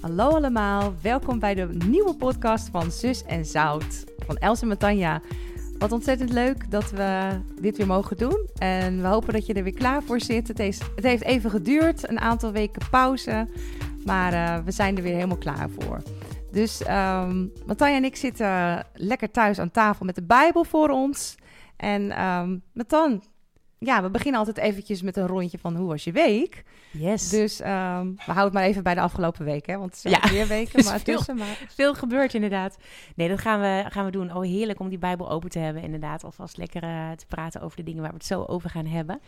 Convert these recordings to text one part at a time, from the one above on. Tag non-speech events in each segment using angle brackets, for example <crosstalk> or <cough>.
Hallo allemaal, welkom bij de nieuwe podcast van Zus en Zout van Els en Matanja. Wat ontzettend leuk dat we dit weer mogen doen. En we hopen dat je er weer klaar voor zit. Het, heeft even geduurd, een aantal weken pauze. Maar uh, we zijn er weer helemaal klaar voor. Dus um, Matanja en ik zitten lekker thuis aan tafel met de Bijbel voor ons. En um, Matan, ja, we beginnen altijd eventjes met een rondje van hoe was je week? Yes. Dus um, we houden het maar even bij de afgelopen weken, hè? want het zijn ja. weer weken, <laughs> maar veel, tussen. Maar... Veel gebeurt inderdaad. Nee, dat gaan we, gaan we doen. Oh, heerlijk om die Bijbel open te hebben, inderdaad. Alvast lekker uh, te praten over de dingen waar we het zo over gaan hebben.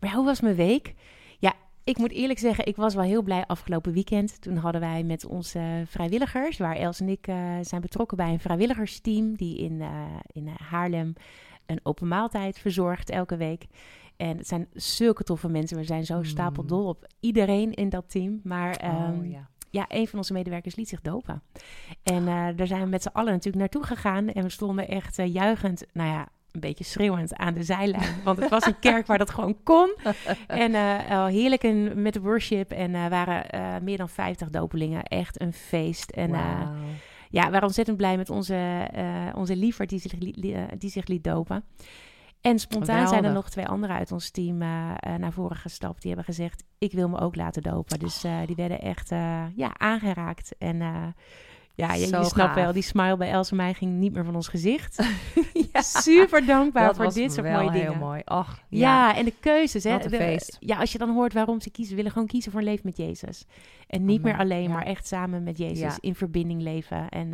Maar hoe was mijn week? Ja, ik moet eerlijk zeggen, ik was wel heel blij afgelopen weekend. Toen hadden wij met onze vrijwilligers, waar Els en ik uh, zijn betrokken bij een vrijwilligersteam die in, uh, in Haarlem een open maaltijd verzorgt elke week. En het zijn zulke toffe mensen. We zijn zo stapeldol op iedereen in dat team. Maar um, oh, ja. ja. een van onze medewerkers liet zich dopen. En uh, daar zijn we met z'n allen natuurlijk naartoe gegaan. En we stonden echt uh, juichend, nou ja, een beetje schreeuwend aan de zijlijn. <laughs> Want het was een kerk waar dat gewoon kon. En uh, heerlijk in, met worship. En uh, waren meer dan 50 dopelingen. Echt een feest. En wow. Ja, we waren ontzettend blij met onze, onze lieverd die zich, die zich liet dopen. En spontaan Geweldig. zijn er nog twee anderen uit ons team uh, uh, naar voren gestapt. Die hebben gezegd, ik wil me ook laten dopen. Dus die werden echt ja, aangeraakt. En ja, je, je snapt wel, die smile bij Els en mij ging niet meer van ons gezicht. <laughs> ja. Super dankbaar dat voor dit soort mooie dingen. heel mooi. Och, ja. ja. en de keuzes. Hè, de. Ja, als je dan hoort waarom ze kiezen, willen gewoon kiezen voor een leven met Jezus. En niet meer alleen, ja. maar echt samen met Jezus in verbinding leven. En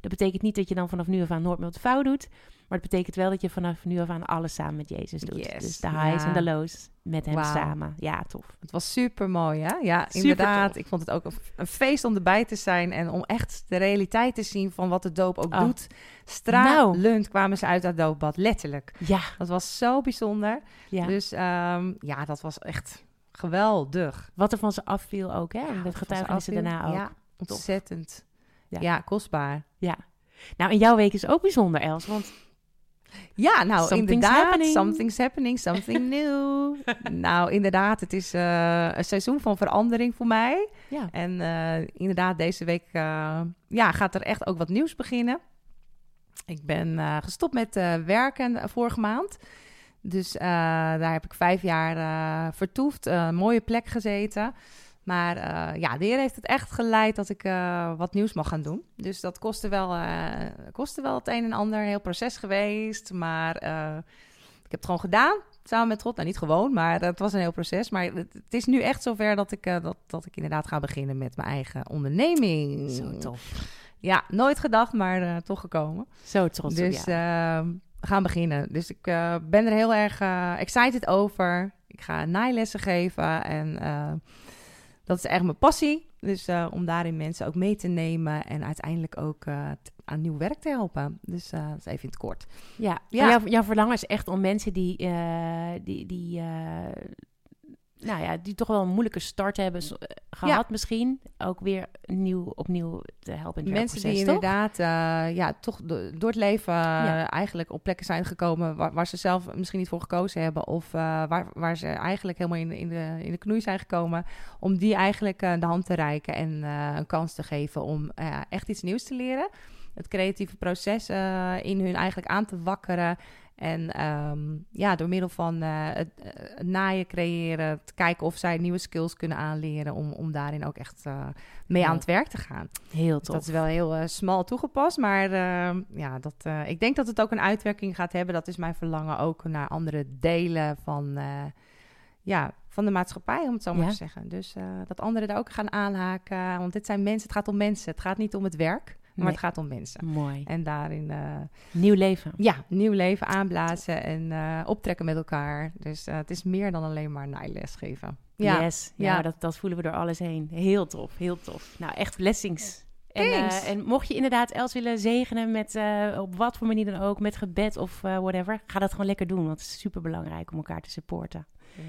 dat betekent niet dat je dan vanaf nu af aan nooit meer wat fout doet. Maar het betekent wel dat je vanaf nu af aan alles samen met Jezus doet. Yes. Dus de highs ja. en de lows met hem wow. samen. Ja, tof. Het was super mooi, hè? Ja, super inderdaad. Tof. Ik vond het ook een feest om erbij te zijn en om echt de realiteit te zien van wat de doop ook oh. doet. Stralend nou. kwamen ze uit dat doopbad, letterlijk. Ja. Dat was zo bijzonder. Ja. Dus um, ja, dat was echt geweldig. Wat er van ze afviel ook, hè? Ja, dat getuigenissen daarna ook. Ja, ontzettend. Ja. ja, kostbaar. Ja. Nou, en jouw week is ook bijzonder, Els, want ja, nou something's inderdaad. Happening. Something's happening, something <laughs> new. nou, inderdaad, het is uh, een seizoen van verandering voor mij. Ja. En uh, inderdaad, deze week uh, ja, gaat er echt ook wat nieuws beginnen. Ik ben gestopt met werken vorige maand. Dus daar heb ik vijf jaar vertoefd, een mooie plek gezeten. Maar uh, ja, de heer heeft het echt geleid dat ik uh, wat nieuws mag gaan doen. Dus dat kostte wel, uh, kostte wel het een en ander. Een heel proces geweest. Maar ik heb het gewoon gedaan. Samen met God. Nou, niet gewoon, maar het was een heel proces. Maar het, het is nu echt zover dat ik, dat, dat ik inderdaad ga beginnen met mijn eigen onderneming. Zo tof. Ja, nooit gedacht, maar toch gekomen. Zo trots dus, we gaan beginnen. Dus ik ben er heel erg excited over. Ik ga naailessen geven en dat is echt mijn passie. Dus uh, om daarin mensen ook mee te nemen en uiteindelijk ook uh, aan nieuw werk te helpen. Dus uh, dat is even in het kort. Ja, ja. Jouw, jouw verlangen is echt om mensen die, die, die nou ja, die toch wel een moeilijke start hebben uh, gehad ja. misschien. Ook weer nieuw, opnieuw te helpen in het Mensen die inderdaad uh, ja, toch do door het leven uh, ja. eigenlijk op plekken zijn gekomen... Waar, waar, ze zelf misschien niet voor gekozen hebben... of waar, waar ze eigenlijk helemaal in, in, de, in de knoei zijn gekomen... om die eigenlijk de hand te reiken en een kans te geven om echt iets nieuws te leren. Het creatieve proces in hun eigenlijk aan te wakkeren... En um, ja, door middel van uh, het, het, naaien creëren, te kijken of zij nieuwe skills kunnen aanleren om, om daarin ook echt uh, mee ja. aan het werk te gaan. Heel tof. Dus dat is wel heel uh, smal toegepast, maar uh, ja, dat, ik denk dat het ook een uitwerking gaat hebben. Dat is mijn verlangen ook naar andere delen van, ja, van de maatschappij, om het zo maar ja. te zeggen. Dus dat anderen daar ook gaan aanhaken, want dit zijn mensen, het gaat om mensen. Het gaat niet om het werk. Maar nee. het gaat om mensen. Mooi. En daarin... Uh, nieuw leven. Ja, nieuw leven aanblazen en uh, optrekken met elkaar. Dus uh, het is meer dan alleen maar naailes geven. Ja. Yes, ja, ja. Dat, dat voelen we door alles heen. Heel tof, heel tof. Nou, echt blessings. En, uh, en, mocht je inderdaad Els willen zegenen met uh, op wat voor manier dan ook, met gebed of uh, whatever, ga dat gewoon lekker doen. Want het is super belangrijk om elkaar te supporten. Mm.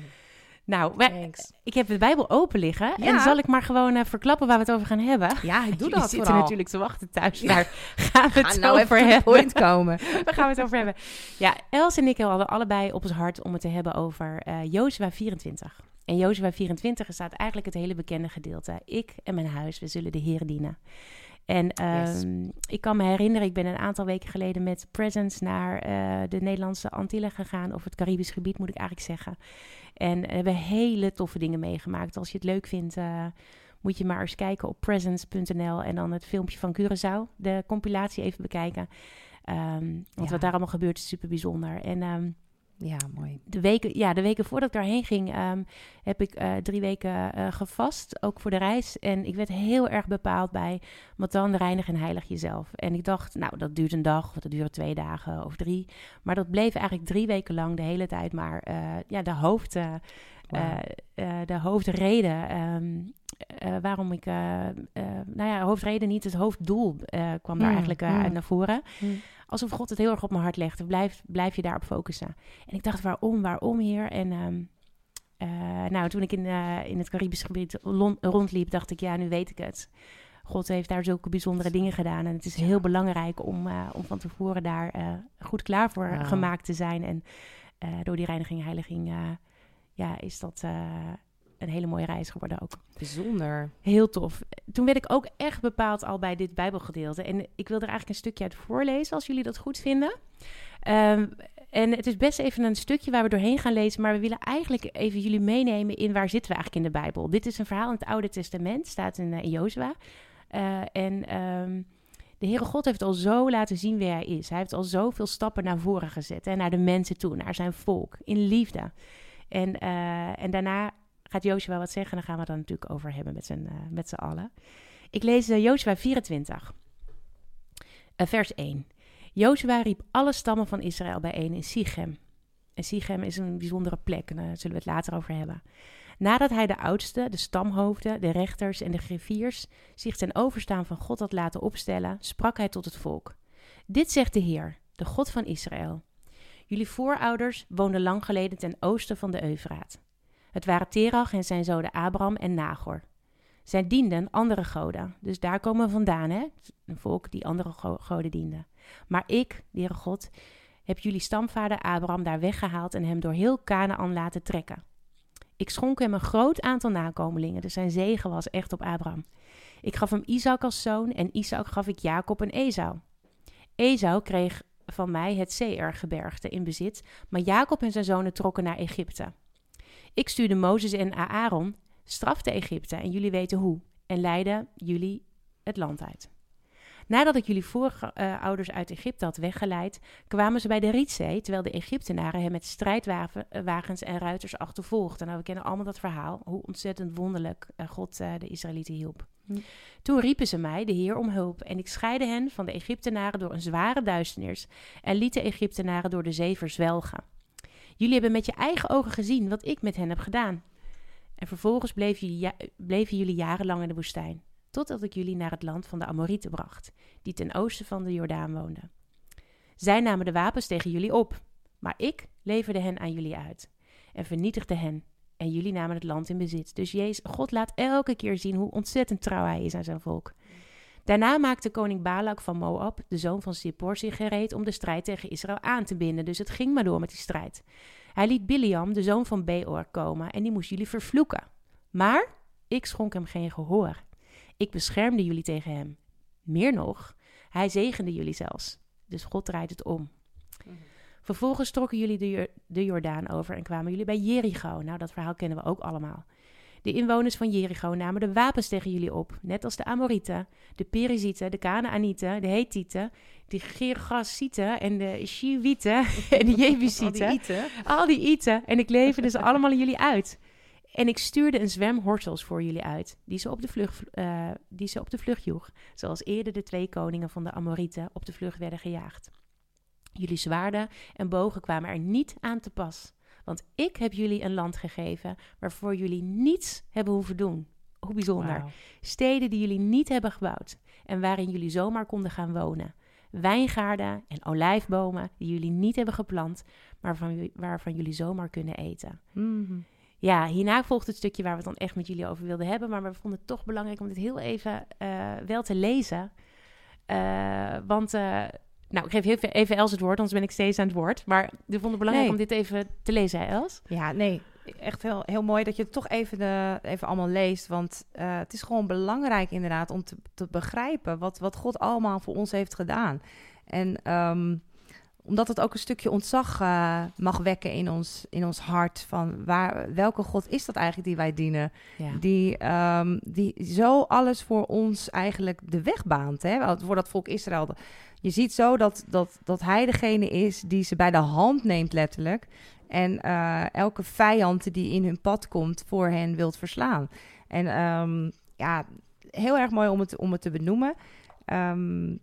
Nou, wij, ik heb de Bijbel open liggen. Ja. En zal ik maar gewoon uh, verklappen waar we het over gaan hebben? Ja, ik doe <laughs> dat zitten vooral. natuurlijk te wachten thuis. Ja. Daar <laughs> gaan we het nou over hebben. Komen. <laughs> Waar gaan we het over hebben? Ja, Els en ik hadden allebei op ons hart om het te hebben over uh, Jozua 24. En Jozua 24 staat eigenlijk het hele bekende gedeelte. Ik en mijn huis, we zullen de Heer dienen. En um, ik kan me herinneren, ik ben een aantal weken geleden met Presence naar uh, de Nederlandse Antillen gegaan. Of het Caribisch gebied, moet ik eigenlijk zeggen. En we hebben hele toffe dingen meegemaakt. Als je het leuk vindt, uh, moet je maar eens kijken op presence.nl. En dan het filmpje van Curaçao, de compilatie even bekijken. Um, want Ja. wat daar allemaal gebeurt is super bijzonder. En um, Ja, mooi. de weken, ja, de weken voordat ik daarheen ging, ehm, heb ik eh, drie weken eh, gevast, ook voor de reis. En ik werd heel erg bepaald bij, want dan reinig en heilig jezelf. En ik dacht, nou, dat duurt een dag, of dat duurt twee dagen of drie. Maar dat bleef eigenlijk drie weken lang de hele tijd maar eh, ja, de, hoofd, de hoofdreden. ehm, eh, waarom ik, eh, eh, nou ja, hoofdreden niet, het hoofddoel kwam daar Mm, eigenlijk eh, mm. uit naar voren Mm. alsof God het heel erg op mijn hart legde. Blijf, blijf je daarop focussen. En ik dacht, waarom, waarom hier? En ehm, eh, nou, toen ik in, in het Caribisch gebied rondliep, dacht ik, ja, nu weet ik het. God heeft daar zulke bijzondere dingen gedaan. En het is heel belangrijk om, om van tevoren daar goed klaar voor gemaakt te zijn. En door die reiniging heiliging, ja, is dat een hele mooie reis geworden ook. Bijzonder. Heel tof. Toen werd ik ook echt bepaald al bij dit Bijbelgedeelte. En ik wil er eigenlijk een stukje uit voorlezen, als jullie dat goed vinden. Ehm, en het is best even een stukje waar we doorheen gaan lezen, maar we willen eigenlijk even jullie meenemen in waar zitten we eigenlijk in de Bijbel. Dit is een verhaal in het Oude Testament, staat in, in Jozua. Eh, en ehm, de Heere God heeft al zo laten zien wie hij is. Hij heeft al zoveel stappen naar voren gezet en naar de mensen toe, naar zijn volk, in liefde. En, eh, en daarna gaat Jozua wat zeggen en daar gaan we het dan natuurlijk over hebben met z'n, eh, met allen. Ik lees uh, Jozua 24, Eh, vers 1. Jozua riep alle stammen van Israël bijeen in Sichem. En Sichem is een bijzondere plek, en daar zullen we het later over hebben. Nadat hij de oudsten, de stamhoofden, de rechters en de griffiers zich ten overstaan van God had laten opstellen, sprak hij tot het volk. Dit zegt de Heer, de God van Israël. Jullie voorouders woonden lang geleden ten oosten van de Eufraat. Het waren Terach en zijn zonen Abraham en Nagor. Zij dienden andere goden, dus daar komen we vandaan, hè? Een volk die andere go- goden diende. Maar ik, de God, heb jullie stamvader Abraham daar weggehaald en hem door heel Canaan laten trekken. Ik schonk hem een groot aantal nakomelingen, dus zijn zegen was echt op Abraham. Ik gaf hem Isaac als zoon en Isaac gaf ik Jacob en Esau. Esau kreeg van mij het Seir-gebergte in bezit, maar Jacob en zijn zonen trokken naar Egypte. Ik stuurde Mozes en Aaron, strafte Egypte en jullie weten hoe, en leidde jullie het land uit. Nadat ik jullie voorouders uit Egypte had weggeleid, kwamen ze bij de Rietzee, terwijl de Egyptenaren hem met strijdwagens en ruiters achtervolgden. Nou, we kennen allemaal dat verhaal, hoe ontzettend wonderlijk eh, God eh, de Israëlieten hielp. Hm. Toen riepen ze mij, de Heer, om hulp, en ik scheidde hen van de Egyptenaren door een zware duisternis en liet de Egyptenaren door de zee verzwelgen. Jullie hebben met je eigen ogen gezien wat ik met hen heb gedaan. En vervolgens bleven jullie, bleven jullie jarenlang in de woestijn, totdat ik jullie naar het land van de Amorieten bracht, die ten oosten van de Jordaan woonden. Zij namen de wapens tegen jullie op, maar ik leverde hen aan jullie uit en vernietigde hen. En jullie namen het land in bezit. Dus Jezus, God laat elke keer zien hoe ontzettend trouw hij is aan zijn volk. Daarna maakte koning Balak van Moab, de zoon van Sippor, zich gereed om de strijd tegen Israël aan te binden. Dus het ging maar door met die strijd. Hij liet Biliam, de zoon van Beor, komen en die moest jullie vervloeken. Maar ik schonk hem geen gehoor. Ik beschermde jullie tegen hem. Meer nog, hij zegende jullie zelfs. Dus God draait het om. Vervolgens trokken jullie de, de Jordaan over en kwamen jullie bij Jericho. Nou, dat verhaal kennen we ook allemaal. De inwoners van Jericho namen de wapens tegen jullie op, net als de Amorieten, de Perizieten, de Canaanieten, de Hethieten, de Gergasieten en de Shiwieten <laughs> en de Jebusieten. eten. Al die Ieten. En ik leverde ze allemaal aan jullie uit. En ik stuurde een zwem horsels voor jullie uit, die ze, op de vlucht, eh, die ze op de vlucht joeg, zoals eerder de twee koningen van de Amorieten op de vlucht werden gejaagd. Jullie zwaarden en bogen kwamen er niet aan te pas, want ik heb jullie een land gegeven waarvoor jullie niets hebben hoeven doen. Hoe bijzonder. Steden die jullie niet hebben gebouwd en waarin jullie zomaar konden gaan wonen. Wijngaarden en olijfbomen die jullie niet hebben geplant, maar van, waarvan jullie zomaar kunnen eten. Mhm. Ja, hierna volgt het stukje waar we het dan echt met jullie over wilden hebben. Maar we vonden het toch belangrijk om dit heel even eh, wel te lezen. Eh, want, eh, nou, ik geef even Els het woord, anders ben ik steeds aan het woord. Maar we vonden het belangrijk Nee. om dit even te lezen, Els? Ja, nee. echt heel, heel mooi dat je het toch even, de, even allemaal leest. Want uh, het is gewoon belangrijk inderdaad om te, te begrijpen wat, wat God allemaal voor ons heeft gedaan. En um, omdat het ook een stukje ontzag uh, mag wekken in ons, in ons hart. Van waar, welke God is dat eigenlijk die wij dienen? Ja. Die, um, die zo alles voor ons eigenlijk de weg baant. Hè? Voor dat volk Israël. Je ziet zo dat, dat, dat hij degene is die ze bij de hand neemt, letterlijk. En uh, elke vijand die in hun pad komt, voor hen wilt verslaan. En um, ja, heel erg mooi om het, om het te benoemen. Um,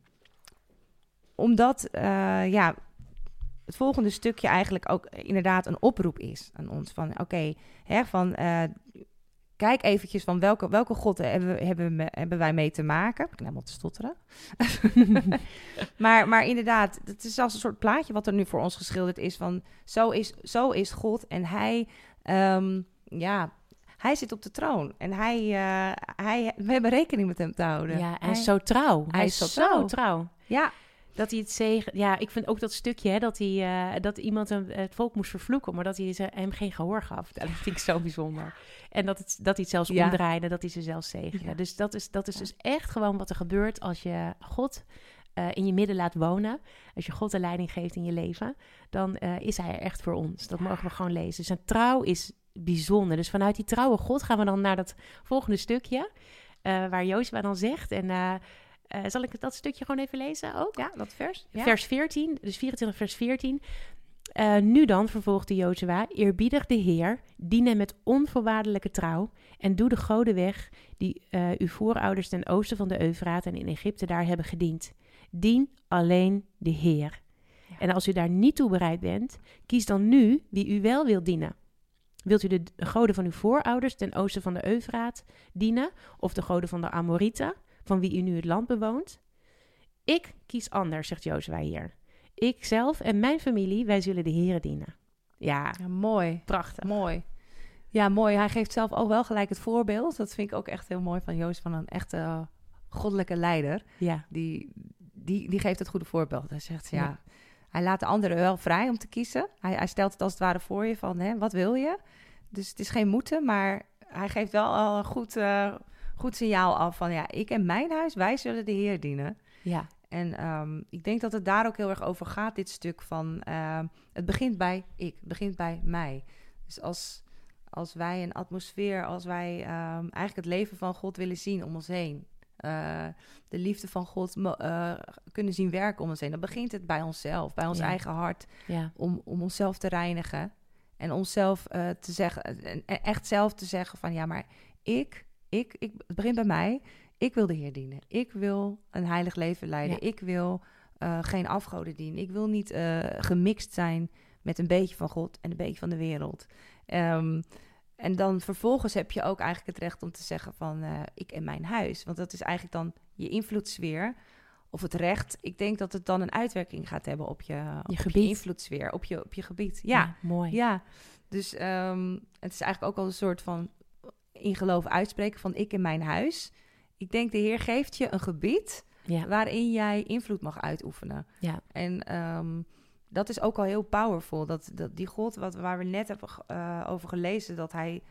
omdat, uh, ja, het volgende stukje eigenlijk ook inderdaad een oproep is aan ons. Van oké, okay, van uh, kijk eventjes van welke, welke God hebben, we, hebben, hebben wij mee te maken. Ik te stotteren. <laughs> maar, maar inderdaad, het is als een soort plaatje wat er nu voor ons geschilderd is. Van zo is, zo is God en hij, um, ja, hij zit op de troon. En hij, uh, hij, we hebben rekening met hem te houden. Ja, hij, hij is zo trouw. Hij, hij is zo trouw. trouw. Ja, dat hij het zegen... Ja, ik vind ook dat stukje, hè, dat, hij, uh, dat iemand hem, het volk moest vervloeken, maar dat hij ze, hem geen gehoor gaf. Dat vind ik zo bijzonder. En dat, het, dat hij het zelfs Ja. omdraaide, dat hij ze zelfs zegende. Ja. Dus dat is, dat is dus echt gewoon wat er gebeurt als je God uh, in je midden laat wonen. Als je God de leiding geeft in je leven, dan uh, is hij er echt voor ons. Dat mogen we gewoon lezen. Zijn trouw is bijzonder. Dus vanuit die trouwe God gaan we dan naar dat volgende stukje, uh, waar Jozua dan zegt... En, uh, uh, zal ik dat stukje gewoon even lezen ook? Ja, dat vers. Ja. Vers 14, dus 24 vers 14. Uh, nu dan, vervolgde Jozua, eerbiedig de Heer, dien hem met onvoorwaardelijke trouw en doe de goden weg die uh, uw voorouders ten oosten van de Eufraat en in Egypte daar hebben gediend. Dien alleen de Heer. Ja. En als u daar niet toe bereid bent, kies dan nu wie u wel wilt dienen. Wilt u de goden van uw voorouders ten oosten van de Eufraat dienen, of de goden van de Amorieten, van wie u nu het land bewoont? Ik kies anders, zegt Jozua hier. Ik zelf en mijn familie, wij zullen de Heeren dienen. Ja, ja, mooi. Prachtig. Mooi. Ja, mooi. Hij geeft zelf ook wel gelijk het voorbeeld. Dat vind ik ook echt heel mooi van Joost, van een echte uh, goddelijke leider. Ja. Die, die, die geeft het goede voorbeeld. Hij zegt, ja, ja. hij laat de anderen wel vrij om te kiezen. Hij, hij stelt het als het ware voor je van, hè, wat wil je? Dus het is geen moeten, maar hij geeft wel al een goed, uh, goed signaal af van, ja, ik en mijn huis, wij zullen de Heer dienen. Ja. En um, ik denk dat het daar ook heel erg over gaat, dit stuk van... Uh, het begint bij ik, het begint bij mij. Dus als, als wij een atmosfeer, als wij um, eigenlijk het leven van God willen zien om ons heen... Uh, de liefde van God uh, kunnen zien werken om ons heen... dan begint het bij onszelf, bij ons ja. eigen hart... Ja. Om, om onszelf te reinigen en onszelf uh, te zeggen... en echt zelf te zeggen van ja, maar ik, ik, ik het begint bij mij... Ik wil de Heer dienen. Ik wil een heilig leven leiden. Ja. Ik wil uh, geen afgoden dienen. Ik wil niet uh, gemixt zijn met een beetje van God en een beetje van de wereld. Um, en dan vervolgens heb je ook eigenlijk het recht om te zeggen van uh, ik en mijn huis. Want dat is eigenlijk dan je invloedssfeer of het recht. Ik denk dat het dan een uitwerking gaat hebben op je, je, op gebied. je invloedssfeer, op je, op je gebied. Ja, ja mooi. Ja, dus um, het is eigenlijk ook al een soort van in geloof uitspreken van ik in mijn huis. Ik denk, de Heer geeft je een gebied ja. waarin jij invloed mag uitoefenen. Ja. En um, dat is ook al heel powerful. Dat, dat die God, wat, waar we net hebben uh, over gelezen, dat hij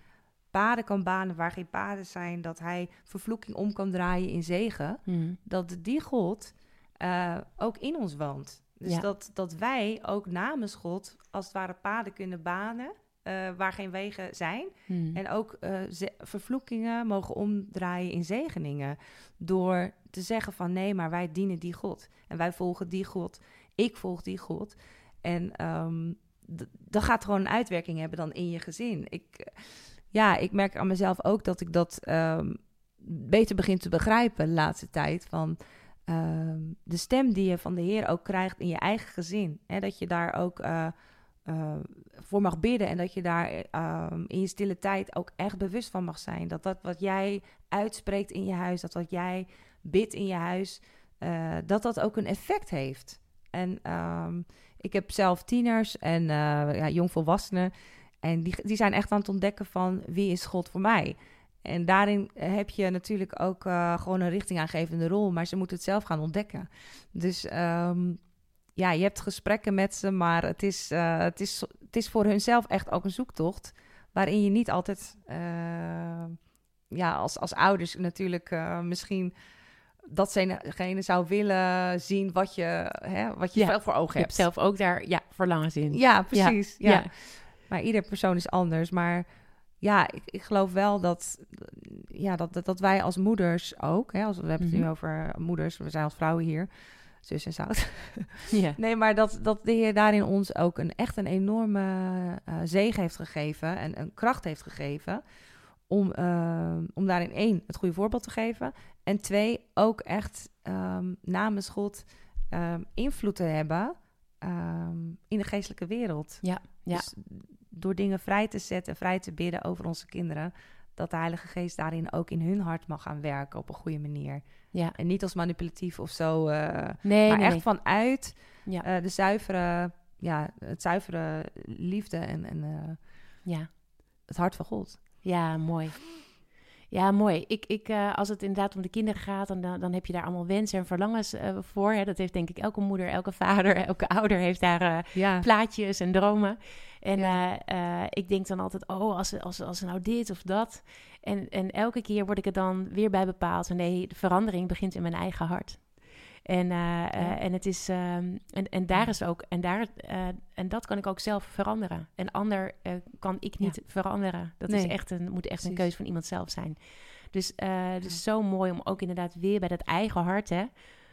paden kan banen waar geen paden zijn, dat hij vervloeking om kan draaien in zegen, mm. dat die God uh, ook in ons woont. Dus ja. dat, dat wij ook namens God als het ware paden kunnen banen uh, waar geen wegen zijn. Mm. En ook uh, vervloekingen mogen omdraaien in zegeningen. Door te zeggen van nee, maar wij dienen die God. En wij volgen die God. Ik volg die God. En um, dat gaat gewoon een uitwerking hebben dan in je gezin. Ik, ja, ik merk aan mezelf ook dat ik dat um, beter begin te begrijpen de laatste tijd. Van um, de stem die je van de Heer ook krijgt in je eigen gezin. Hè, dat je daar ook... Uh, uh, voor mag bidden en dat je daar um, in je stille tijd ook echt bewust van mag zijn. Dat dat wat jij uitspreekt in je huis, dat wat jij bidt in je huis, uh, dat dat ook een effect heeft. En um, ik heb zelf tieners en uh, ja, jongvolwassenen en die, die zijn echt aan het ontdekken van wie is God voor mij. En daarin heb je natuurlijk ook gewoon een richtingaangevende rol, maar ze moeten het zelf gaan ontdekken. Dus um, ja, je hebt gesprekken met ze, maar het is, uh, het is, het is voor hunzelf echt ook een zoektocht. waarin je niet altijd, eh, ja, als, als ouders natuurlijk uh, misschien datgene zou willen zien wat je, hè, wat je Ja. wel voor ogen Je hebt hebt. zelf ook daar ja, verlangens in. Ja, precies. Ja, ja. Maar ieder persoon is anders. Maar ja, ik, ik geloof wel dat, ja, dat, dat, dat wij als moeders ook, hè, als, we hebben het Mhm. nu over moeders, we zijn als vrouwen hier, zus en zout. <laughs> Nee, maar dat, dat de Heer daarin ons ook een, echt een enorme eh zegen heeft gegeven en een kracht heeft gegeven. Om, eh, om daarin één, het goede voorbeeld te geven. En twee, ook echt ehm, namens God ehm, invloed te hebben ehm, in de geestelijke wereld. Ja, ja. Dus door dingen vrij te zetten, vrij te bidden over onze kinderen. Dat de Heilige Geest daarin ook in hun hart mag gaan werken op een goede manier. Ja. En niet als manipulatief of zo. eh, Nee, maar nee, echt nee. vanuit Ja. eh, de zuivere, ja, het zuivere liefde en, en eh, Ja. het hart van God. Ja, mooi. Ja, mooi. Ik, ik, als het inderdaad om de kinderen gaat, dan, dan heb je daar allemaal wensen en verlangens voor. Hè. Dat heeft denk ik elke moeder, elke vader, <laughs> elke ouder heeft daar Ja, plaatjes en dromen. En Ja. eh, eh, ik denk dan altijd, oh, als als, als nou dit of dat. En, en elke keer word ik er dan weer bij bepaald. van, Nee, de verandering begint in mijn eigen hart. En, eh, en het is, ehm, en, en daar is ook, en, daar, en dat kan ik ook zelf veranderen. Een ander kan ik niet veranderen. Dat is echt een, moet echt een keuze van iemand zelf zijn. Dus het is zo mooi om ook inderdaad weer bij dat eigen hart, hè,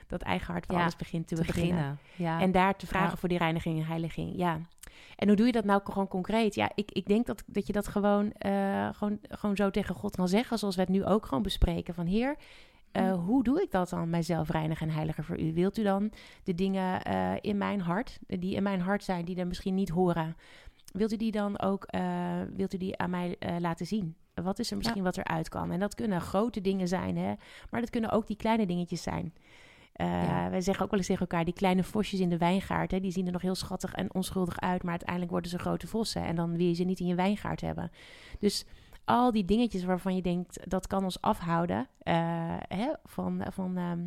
dat eigen hart Ja, alles begint te, te beginnen. beginnen. Ja. En daar te vragen voor die reiniging en heiliging. Ja. En hoe doe je dat nou gewoon concreet? Ja, ik, ik denk dat, dat je dat gewoon, eh, gewoon, gewoon zo tegen God kan zeggen. Zoals we het nu ook gewoon bespreken. Van Heer, eh, Mhm. hoe doe ik dat dan, mijzelf reinigen en heiliger voor u? Wilt u dan de dingen eh, in mijn hart, die in mijn hart zijn, die er misschien niet horen... Wilt u die dan ook wilt u die aan mij laten zien? Wat is er misschien wat eruit kan? En dat kunnen grote dingen zijn, hè? maar dat kunnen ook die kleine dingetjes zijn. Eh, Ja. Wij zeggen ook wel eens tegen elkaar, die kleine vosjes in de wijngaard, hè, die zien er nog heel schattig en onschuldig uit, maar uiteindelijk worden ze grote vossen en dan wil je ze niet in je wijngaard hebben. Dus al die dingetjes waarvan je denkt, dat kan ons afhouden eh, hè, van, van, ehm,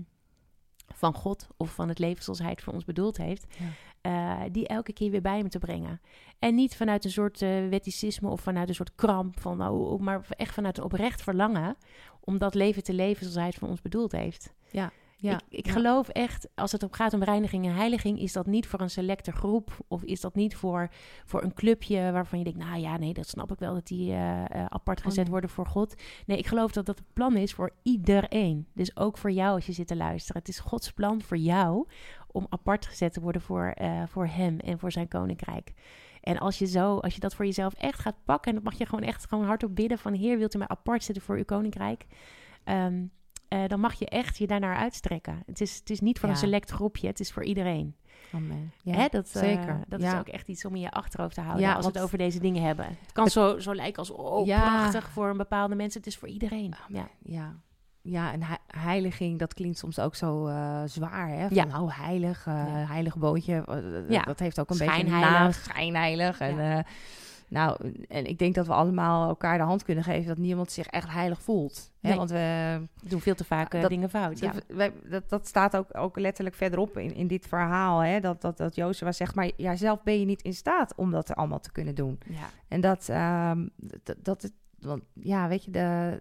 van God of van het leven zoals hij het voor ons bedoeld heeft, Ja. eh, die elke keer weer bij hem te brengen. En niet vanuit een soort wetticisme of vanuit een soort kramp, van, oh, maar echt vanuit een oprecht verlangen om dat leven te leven zoals hij het voor ons bedoeld heeft. ja. Ik, ik ja. geloof echt, als het op gaat om reiniging en heiliging, is dat niet voor een selecte groep of is dat niet voor, voor een clubje waarvan je denkt, nou ja, nee, dat snap ik wel dat die eh, eh, apart Oh, gezet nee. worden voor God. Nee, ik geloof dat dat het plan is voor iedereen. Dus ook voor jou als je zit te luisteren. Het is Gods plan voor jou om apart gezet te worden voor, eh, voor Hem en voor Zijn koninkrijk. En als je zo, als je dat voor jezelf echt gaat pakken, en dat mag je gewoon echt gewoon hardop bidden van Heer, wilt u mij apart zetten voor uw koninkrijk? Ehm, eh, dan mag je echt je daarnaar uitstrekken. Het is, het is niet voor een select groepje, het is voor iedereen. Amen. Ja, Hè, dat, eh, zeker. dat Ja. is ook echt iets om in je achterhoofd te houden Ja, als we het over deze dingen hebben. Het kan zo, zo lijken als, oh, prachtig voor een bepaalde mensen. Het is voor iedereen. Ja. Ja. Ja, en he- heiliging, dat klinkt soms ook zo eh, zwaar, hè? Van, Ja. nou, heilig, heilig boontje. Ja. Dat heeft ook een beetje een Schijnheilig. naam, schijnheilig. En, nou, en ik denk dat we allemaal elkaar de hand kunnen geven dat niemand zich echt heilig voelt. Hè? Nee. Want we, doen veel te vaak eh, Dat- dingen fout. Ja. dat, wij- dat, dat staat ook, ook letterlijk verderop in, in dit verhaal. Hè? Dat, dat, dat Jozua zegt, maar jijzelf ben je niet in staat om dat allemaal te kunnen doen. Ja. En dat, ehm, dat, dat het, want ja, weet je, de,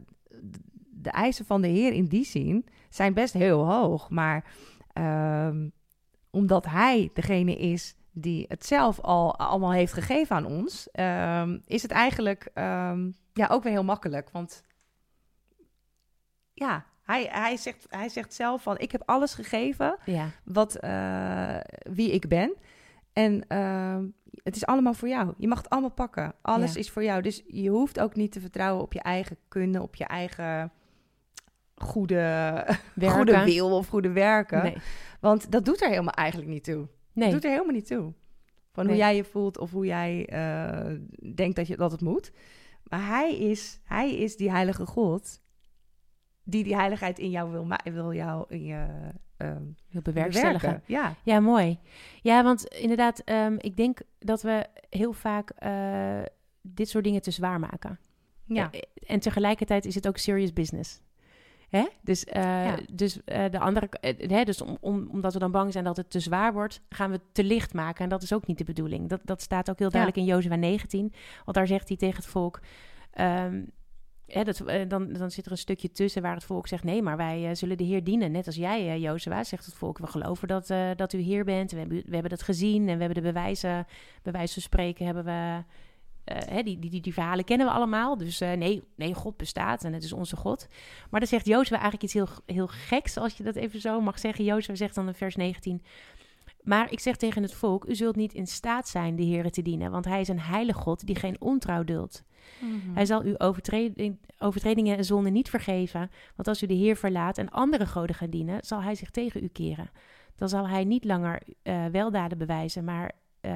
de eisen van de Heer in die zin zijn best heel hoog. Maar ehm, omdat Hij degene is die het zelf al allemaal heeft gegeven aan ons, ehm, is het eigenlijk ehm, ja, ook weer heel makkelijk. Want ja, hij, hij, zegt, hij zegt zelf van, ik heb alles gegeven ja. wat, eh, wie ik ben. En ehm, het is allemaal voor jou. Je mag het allemaal pakken. Alles Ja. is voor jou. Dus je hoeft ook niet te vertrouwen op je eigen kunde, op je eigen goede, <laughs> Werken. goede wil of goede werken. Nee. Want dat doet er helemaal eigenlijk niet toe. Nee. Dat doet er helemaal niet toe. Van Nee. hoe jij je voelt of hoe jij eh, denkt dat, je, dat het moet. Maar hij is, hij is die heilige God die die heiligheid in jou wil, wil jou in je ehm Wil bewerkstelligen. bewerken. Ja. Ja, mooi. Ja, want inderdaad, ehm, ik denk dat we heel vaak eh, dit soort dingen te zwaar maken. Ja. Eh, En tegelijkertijd is het ook serious business. Hè? Dus, eh, Ja. dus uh, de andere, uh, hè, dus om, om, omdat we dan bang zijn dat het te zwaar wordt, gaan we het te licht maken. En dat is ook niet de bedoeling. Dat, dat staat ook heel duidelijk ja. in Jozua 19. Want daar zegt hij tegen het volk. Um, hè, dat, dan, dan zit er een stukje tussen waar het volk zegt: Nee, maar wij zullen de Heer dienen. Net als jij, Jozua, zegt het volk: We geloven dat, dat u Heer bent. We hebben, we hebben dat gezien en we hebben de bewijzen, bij wijze van spreken, hebben we. Hè, die, die, die verhalen kennen we allemaal. Dus uh, nee, nee, God bestaat en het is onze God. Maar dan zegt Jozua eigenlijk iets heel, heel geks, als je dat even zo mag zeggen. Jozua zegt dan in vers 19... Maar ik zeg tegen het volk, u zult niet in staat zijn de Heer te dienen, want hij is een heilig God die geen ontrouw duldt. Mm-hmm. Hij zal uw overtreding, overtredingen en zonden niet vergeven, want als u de Heer verlaat en andere goden gaat dienen, zal hij zich tegen u keren. Dan zal hij niet langer uh, weldaden bewijzen, maar uh,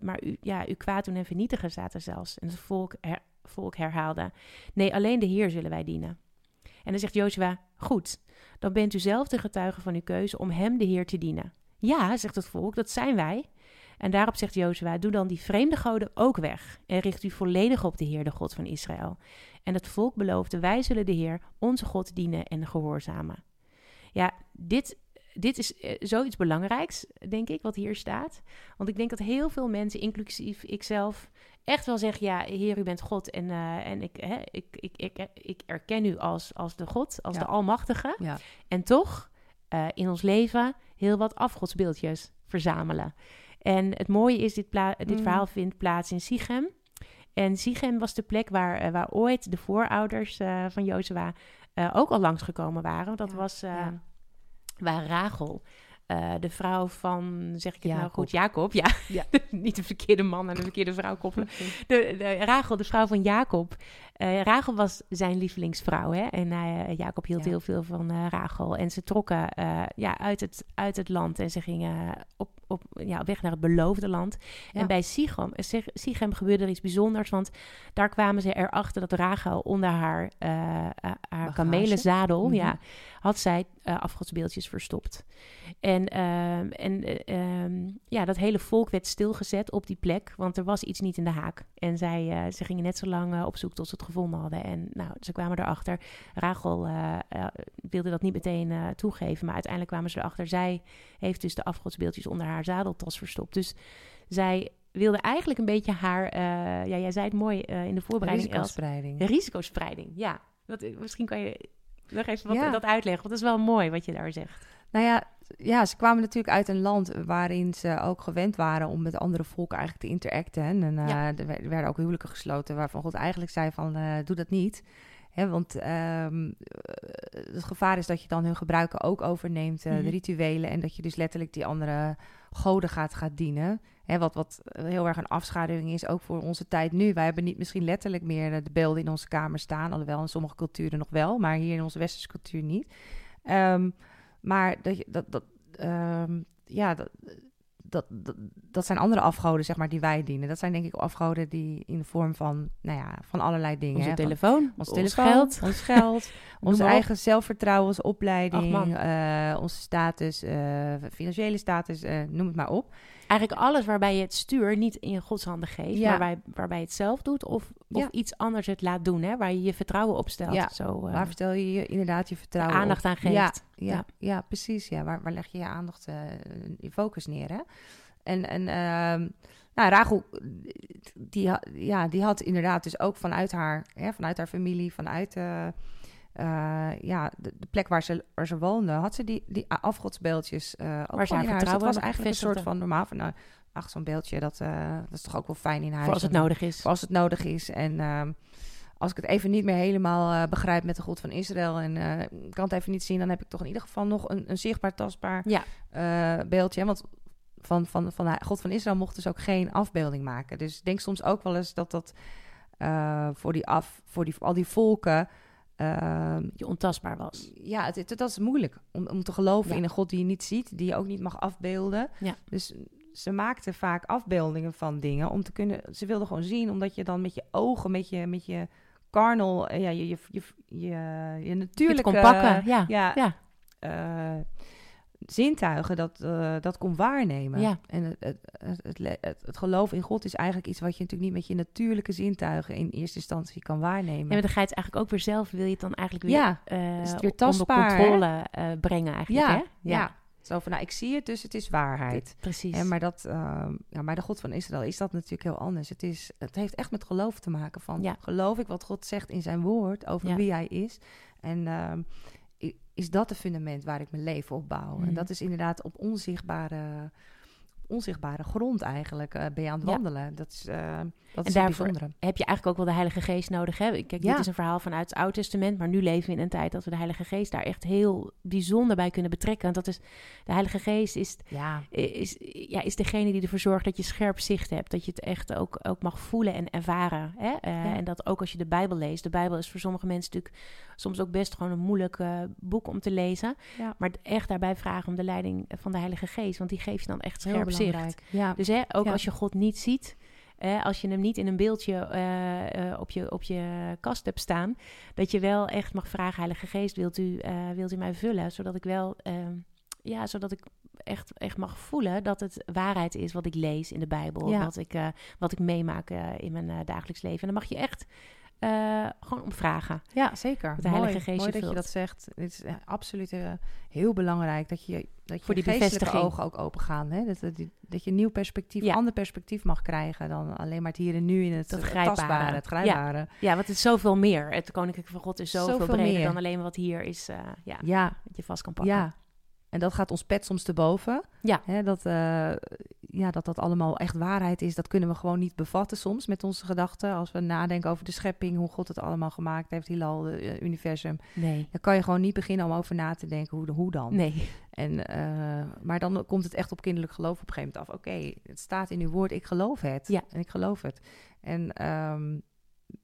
maar u, ja, u kwaad doen en vernietigen, er zelfs. En het volk, her, volk herhaalde: Nee, alleen de Heer zullen wij dienen. En dan zegt Jozua: Goed, dan bent u zelf de getuige van uw keuze om hem, de Heer, te dienen. Ja, zegt het volk, dat zijn wij. En daarop zegt Jozua: Doe dan die vreemde goden ook weg en richt u volledig op de Heer, de God van Israël. En het volk beloofde: Wij zullen de Heer, onze God, dienen en gehoorzamen. Ja, dit dit is uh, zoiets belangrijks, denk ik, wat hier staat. Want ik denk dat heel veel mensen, inclusief ikzelf, echt wel zeggen: Ja, Heer, u bent God. En, uh, en ik, hè, ik, ik, ik, ik erken u als, als de God, als Ja. de Almachtige. Ja. En toch uh, in ons leven heel wat afgodsbeeldjes verzamelen. En het mooie is, dit, pla- dit Mm. verhaal vindt plaats in Sichem. En Sichem was de plek waar, eh, waar ooit de voorouders eh, van Jozua eh, ook al langsgekomen waren. Dat Ja, was eh. Waar Rachel, eh, de vrouw van, zeg ik het nou goed, Jacob, ja. Ja. <laughs> Niet de verkeerde man en de verkeerde vrouw koppelen. <laughs> De, de, Rachel, de vrouw van Jacob. Eh Rachel was zijn lievelingsvrouw. Hè? En eh, Jacob hield Ja. heel veel van Rachel. En ze trokken ja, uit, het, uit het land. En ze gingen op, op, ja, op weg naar het beloofde land. Ja. En bij Sichem, Sich- Sichem gebeurde er iets bijzonders. Want daar kwamen ze erachter dat Rachel onder haar, haar kamelenzadel... Mhm. ja, had zij afgodsbeeldjes verstopt. En, ehm, en eh, ehm, ja, dat hele volk werd stilgezet op die plek, want er was iets niet in de haak. En zij, eh, ze gingen net zo lang eh, op zoek tot ze het gevonden hadden. En nou, ze kwamen erachter. Rachel wilde dat niet meteen toegeven, maar uiteindelijk kwamen ze erachter. Zij heeft dus de afgodsbeeldjes onder haar zadeltas verstopt. Dus zij wilde eigenlijk een beetje haar, ja, jij zei het mooi in de voorbereiding. Risicospreiding. Risicospreiding, ja. Wat, misschien kan je nog even wat, Ja. dat uitleggen, want dat is wel mooi wat je daar zegt. Nou ja, ja, ze kwamen natuurlijk uit een land waarin ze ook gewend waren om met andere volken eigenlijk te interacten. En eh, Ja. er wer- werden ook huwelijken gesloten waarvan God eigenlijk zei van eh, doe dat niet. Hè, want ehm, eh, het gevaar is dat je dan hun gebruiken ook overneemt, eh, Mhm. de rituelen. En dat je dus letterlijk die andere goden gaat, gaat dienen. Hè, wat, wat heel erg een afschaduwing is, ook voor onze tijd nu. Wij hebben niet misschien letterlijk meer de beelden in onze kamer staan. Alhoewel in sommige culturen nog wel, maar hier in onze westerse cultuur niet. Ehm, maar dat, dat, dat, ehm, ja, dat, dat, dat, dat zijn andere afgoden, zeg maar, die wij dienen. Dat zijn denk ik afgoden die in de vorm van, nou ja, van allerlei dingen. Onze hè, van- telefoon, ons ons telefoon, geld. ons geld, <laughs> ons eigen zelfvertrouwen, onze opleiding, eh, onze status, eh, financiële status, eh, noem het maar op. Eigenlijk alles waarbij je het stuur niet in Gods handen geeft, Ja. waarbij, waarbij je het zelf doet of, of Ja. iets anders het laat doen, hè, waar je je vertrouwen op stelt. Ja, Zo, eh, Waar vertel je je inderdaad je vertrouwen aandacht op? aan geeft. Ja, Ja. precies. Ja. Waar, waar leg je je aandacht, eh, je focus neer, hè? En, en ehm, nou, Rachel, die, ja, die had inderdaad dus ook vanuit haar, hè, vanuit haar familie, vanuit eh, ja, de, de plek waar ze, waar ze woonde, had ze die, die afgodsbeeldjes eh ook Waar ze haar huis. Dat was eigenlijk een soort van normaal van, nou, ach, zo'n beeldje, dat, eh, dat is toch ook wel fijn in huis. voor als het En- nodig is. voor als het nodig is. En ehm, als ik het even niet meer helemaal begrijp met de God van Israël en ik kan het even niet zien, dan heb ik toch in ieder geval nog een, een zichtbaar, tastbaar Ja. beeldje. Want van, van, van de God van Israël mocht dus ook geen afbeelding maken. Dus ik denk soms ook wel eens dat dat voor, die af, voor, die, voor al die volken. Ehm, Je ontastbaar was. ja, het, het- dat is moeilijk om, om te geloven Ja. in een God die je niet ziet, die je ook niet mag afbeelden. Ja. Dus ze maakten vaak afbeeldingen van dingen om te kunnen. Ze wilden gewoon zien, omdat je dan met je ogen, met je, met je carnal, eh, ja, je, je, je, je, je Je het natuurlijke. kon pakken, ja. ja, ja. eh, zintuigen dat, eh, dat kon waarnemen. Ja. En het, het, het, geloof in God is eigenlijk iets wat je natuurlijk niet met je natuurlijke zintuigen in eerste instantie kan waarnemen. Ja, maar dan ga je het eigenlijk ook weer zelf, wil je het dan eigenlijk weer, Ja, eh, is het weer onder tastbaar, hè? controle eh, brengen eigenlijk, ja, hè? ja. Zo van, nou, ik zie het, dus het is waarheid. Precies. En maar, dat, ehm, ja, maar de God van Israël is dat natuurlijk heel anders. Het, is, het heeft echt met geloof te maken. Van, Ja. Geloof ik wat God zegt in zijn woord over wie hij is? En ehm, is dat het fundament waar ik mijn leven op bouw? Mhm. En dat is inderdaad op onzichtbare, onzichtbare grond eigenlijk eh, ben je aan het Ja. wandelen. Dat is, eh, dat En is daarvoor- heb je eigenlijk ook wel de Heilige Geest nodig. Hè? Kijk, Ja. dit is een verhaal vanuit het Oude Testament, maar nu leven we in een tijd dat we de Heilige Geest daar echt heel bijzonder bij kunnen betrekken. Want dat is, de Heilige Geest is, Ja, is, ja, is degene die ervoor zorgt dat je scherp zicht hebt. Dat je het echt ook, ook mag voelen en ervaren. Hè? Eh, Ja. En dat ook als je de Bijbel leest. De Bijbel is voor sommige mensen natuurlijk soms ook best gewoon een moeilijk boek om te lezen. Ja. Maar echt daarbij vragen om de leiding van de Heilige Geest. Want die geeft je dan echt heel scherp zicht. Ja. Dus hè, ook Ja. als je God niet ziet, als je hem niet in een beeldje eh, eh, op, je, op je kast hebt staan, dat je wel echt mag vragen, Heilige Geest, wilt u, eh, wilt u mij vullen? Zodat ik wel, ehm, ja, zodat ik echt, echt mag voelen dat het waarheid is wat ik lees in de Bijbel, Ja. wat, ik, wat ik meemaak in mijn dagelijks leven. En dan mag je echt eh, gewoon om vragen. Ja, zeker. de Heilige mooi, Geest mooi dat je dat zegt. Het is eh, absoluut eh, heel belangrijk dat je, dat je Voor die geestelijke bevestiging. ogen ook open gaan. Hè? Dat, dat, dat je een nieuw perspectief, Ja. ander perspectief mag krijgen dan alleen maar het hier en nu in het Dat grijpbare. tastbare, het grijpbare. Ja, want het is zoveel meer. Het Koninkrijk van God is zoveel, Zoveel breder meer. dan alleen wat hier is, ja, Ja, wat je vast kan pakken. ja. En dat gaat ons pet soms te boven. Ja. Hè, dat, ja, dat dat allemaal echt waarheid is, dat kunnen we gewoon niet bevatten soms met onze gedachten. Als we nadenken over de schepping, hoe God het allemaal gemaakt heeft, heelal, het universum. Nee. Dan kan je gewoon niet beginnen om over na te denken, hoe, hoe dan? Nee. En, eh, maar dan komt het echt op kinderlijk geloof op een gegeven moment af. Oké, het staat in uw woord, ik geloof het. Ja. En ik geloof het. En ehm,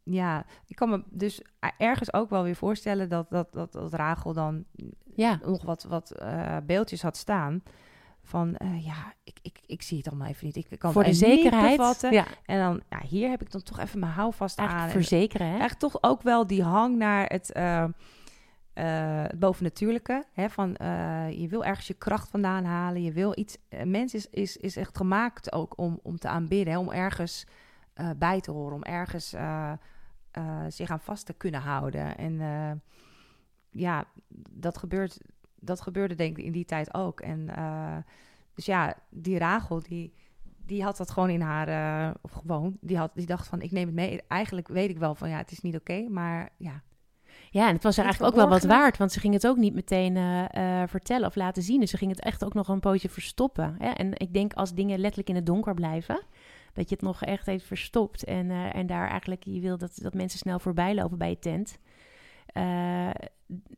ja, ik kan me dus ergens ook wel weer voorstellen dat, dat, dat, dat Rachel dan Ja. nog wat, wat eh, beeldjes had staan. Van eh, ja, ik, ik, ik zie het allemaal even niet. Ik kan Voor de zekerheid. bevatten. Ja, En dan, ja, hier heb ik dan toch even mijn houvast aan. eigenlijk En verzekeren, hè? Eigenlijk toch ook wel die hang naar het, eh, eh, het bovennatuurlijke. Hè? Van, je wil ergens je kracht vandaan halen. Je wil iets. Mens is, is, is echt gemaakt ook om, om te aanbidden. Hè? Om ergens bij te horen. Om ergens zich aan vast te kunnen houden. En ja, dat, gebeurt, dat gebeurde denk ik in die tijd ook. En eh, dus ja, die Rachel, die die had dat gewoon in haar, eh, of gewoon, die, had, die dacht van, ik neem het mee. Eigenlijk weet ik wel van, ja, het is niet oké, maar ja. Ja, en het was er Het eigenlijk ook wel wat waard, want ze ging het ook niet meteen eh, vertellen of laten zien. Dus ze ging het echt ook nog een pootje verstoppen. Hè? En ik denk als dingen letterlijk in het donker blijven, dat je het nog echt heeft verstopt. En, en daar eigenlijk, je wil dat, dat mensen snel voorbij lopen bij je tent. Eh,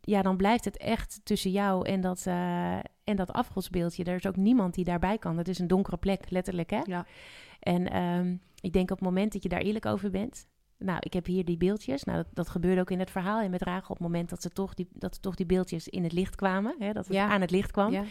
ja, dan blijft het echt tussen jou en dat, eh, en dat afgodsbeeldje. Er is ook niemand die daarbij kan. Het is een donkere plek, letterlijk, hè? Ja. En ehm, ik denk op het moment dat je daar eerlijk over bent. Nou, ik heb hier die beeldjes. Nou, dat, dat gebeurde ook in het verhaal en met Rachel. Op het moment dat ze toch die, dat toch die beeldjes in het licht kwamen. Hè, dat het Ja. aan het licht kwam. ja.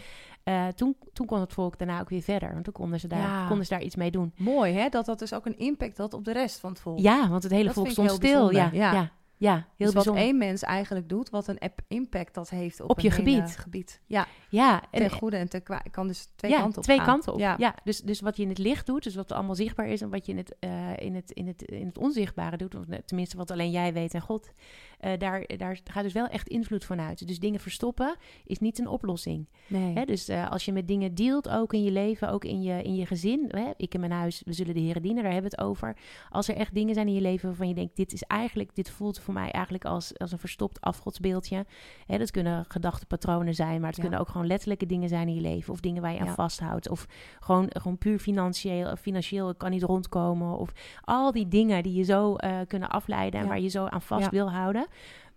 eh, toen, toen kon het volk daarna ook weer verder. Want toen konden ze daar, Ja. konden ze daar iets mee doen. Mooi, hè? Dat dat dus ook een impact had op de rest van het volk. Ja, want het hele Dat volk stond stil. Ja, ja. Ja. heel dus wat één mens eigenlijk doet, wat een impact dat heeft op, Op je gebied. gebied. Ja, Ja, ten en, goede en ten kwade. kan dus twee ja, kanten op twee gaan. kanten op. Ja. Ja. dus, dus wat je in het licht doet, dus wat allemaal zichtbaar is... en wat je in het, eh, in het, in het, in het onzichtbare doet... of tenminste wat alleen jij weet en God... eh, daar, daar gaat dus wel echt invloed van uit. Dus dingen verstoppen is niet een oplossing. Nee. Hè, dus eh, als je met dingen dealt, ook in je leven, ook in je, in je gezin. Hè, ik in mijn huis, we zullen de heren dienen, daar hebben we het over. Als er echt dingen zijn in je leven waarvan je denkt, dit is eigenlijk, dit voelt voor mij eigenlijk als, als een verstopt afgodsbeeldje. Hè, dat kunnen gedachtepatronen zijn, maar het Ja. kunnen ook gewoon letterlijke dingen zijn in je leven. Of dingen waar je aan Ja. vasthoudt. Of gewoon, gewoon puur financieel, financieel ik kan niet rondkomen. Of al die dingen die je zo eh, kunnen afleiden en Ja. waar je zo aan vast wil houden.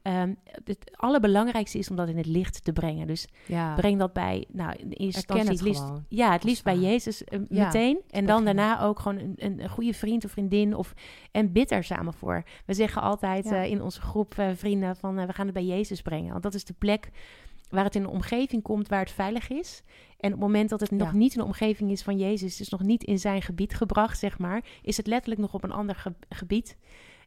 Ehm, het allerbelangrijkste is om dat in het licht te brengen. Dus ja. breng dat bij, nou, in eerste instantie het liefst, gewoon. ja, het liefst bij waar. Jezus eh, Ja, meteen. En dan daarna ook gewoon een, een, goede vriend of vriendin of en bid er samen voor. We zeggen altijd Ja. eh, in onze groep eh, vrienden van eh, we gaan het bij Jezus brengen, want dat is de plek waar het in een omgeving komt waar het veilig is. En op het moment dat het nog niet in de omgeving is van Jezus, dus nog niet in zijn gebied gebracht, zeg maar, is het letterlijk nog op een ander ge- gebied.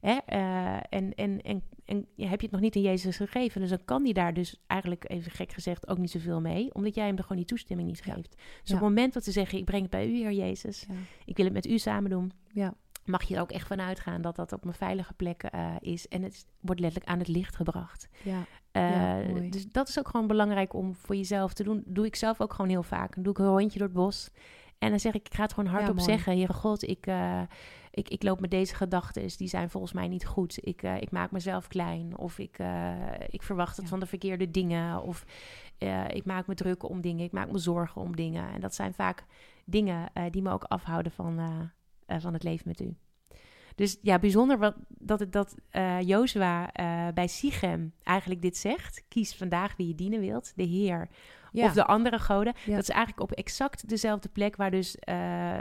Hè? Uh, en, en, en, heb je het nog niet in Jezus gegeven, dus dan kan die daar dus eigenlijk, even gek gezegd, ook niet zoveel mee, omdat jij hem er gewoon die toestemming niet geeft. Dus op het moment dat ze zeggen, ik breng het bij u, Heer Jezus, ik wil het met u samen doen, ja. mag je er ook echt van uitgaan dat dat op een veilige plek uh, is. En het wordt letterlijk aan het licht gebracht. Ja. Uh, dus dat is ook gewoon belangrijk om voor jezelf te doen. Doe ik zelf ook gewoon heel vaak. Dan doe ik een rondje door het bos. En dan zeg ik, ik ga het gewoon hardop ja, zeggen. Heere God, ik, uh, ik, ik loop met deze gedachten. Die zijn volgens mij niet goed. Ik, uh, ik maak mezelf klein. Of ik, uh, ik verwacht het ja. van de verkeerde dingen. Of ik maak me druk om dingen. Ik maak me zorgen om dingen. En dat zijn vaak dingen die me ook afhouden van, van het leven met u. Dus ja, bijzonder wat, dat, het, dat Jozua bij Sichem eigenlijk dit zegt. Kies vandaag wie je dienen wilt, de Heer ja. of de andere goden. Ja. Dat is eigenlijk op exact dezelfde plek waar dus uh,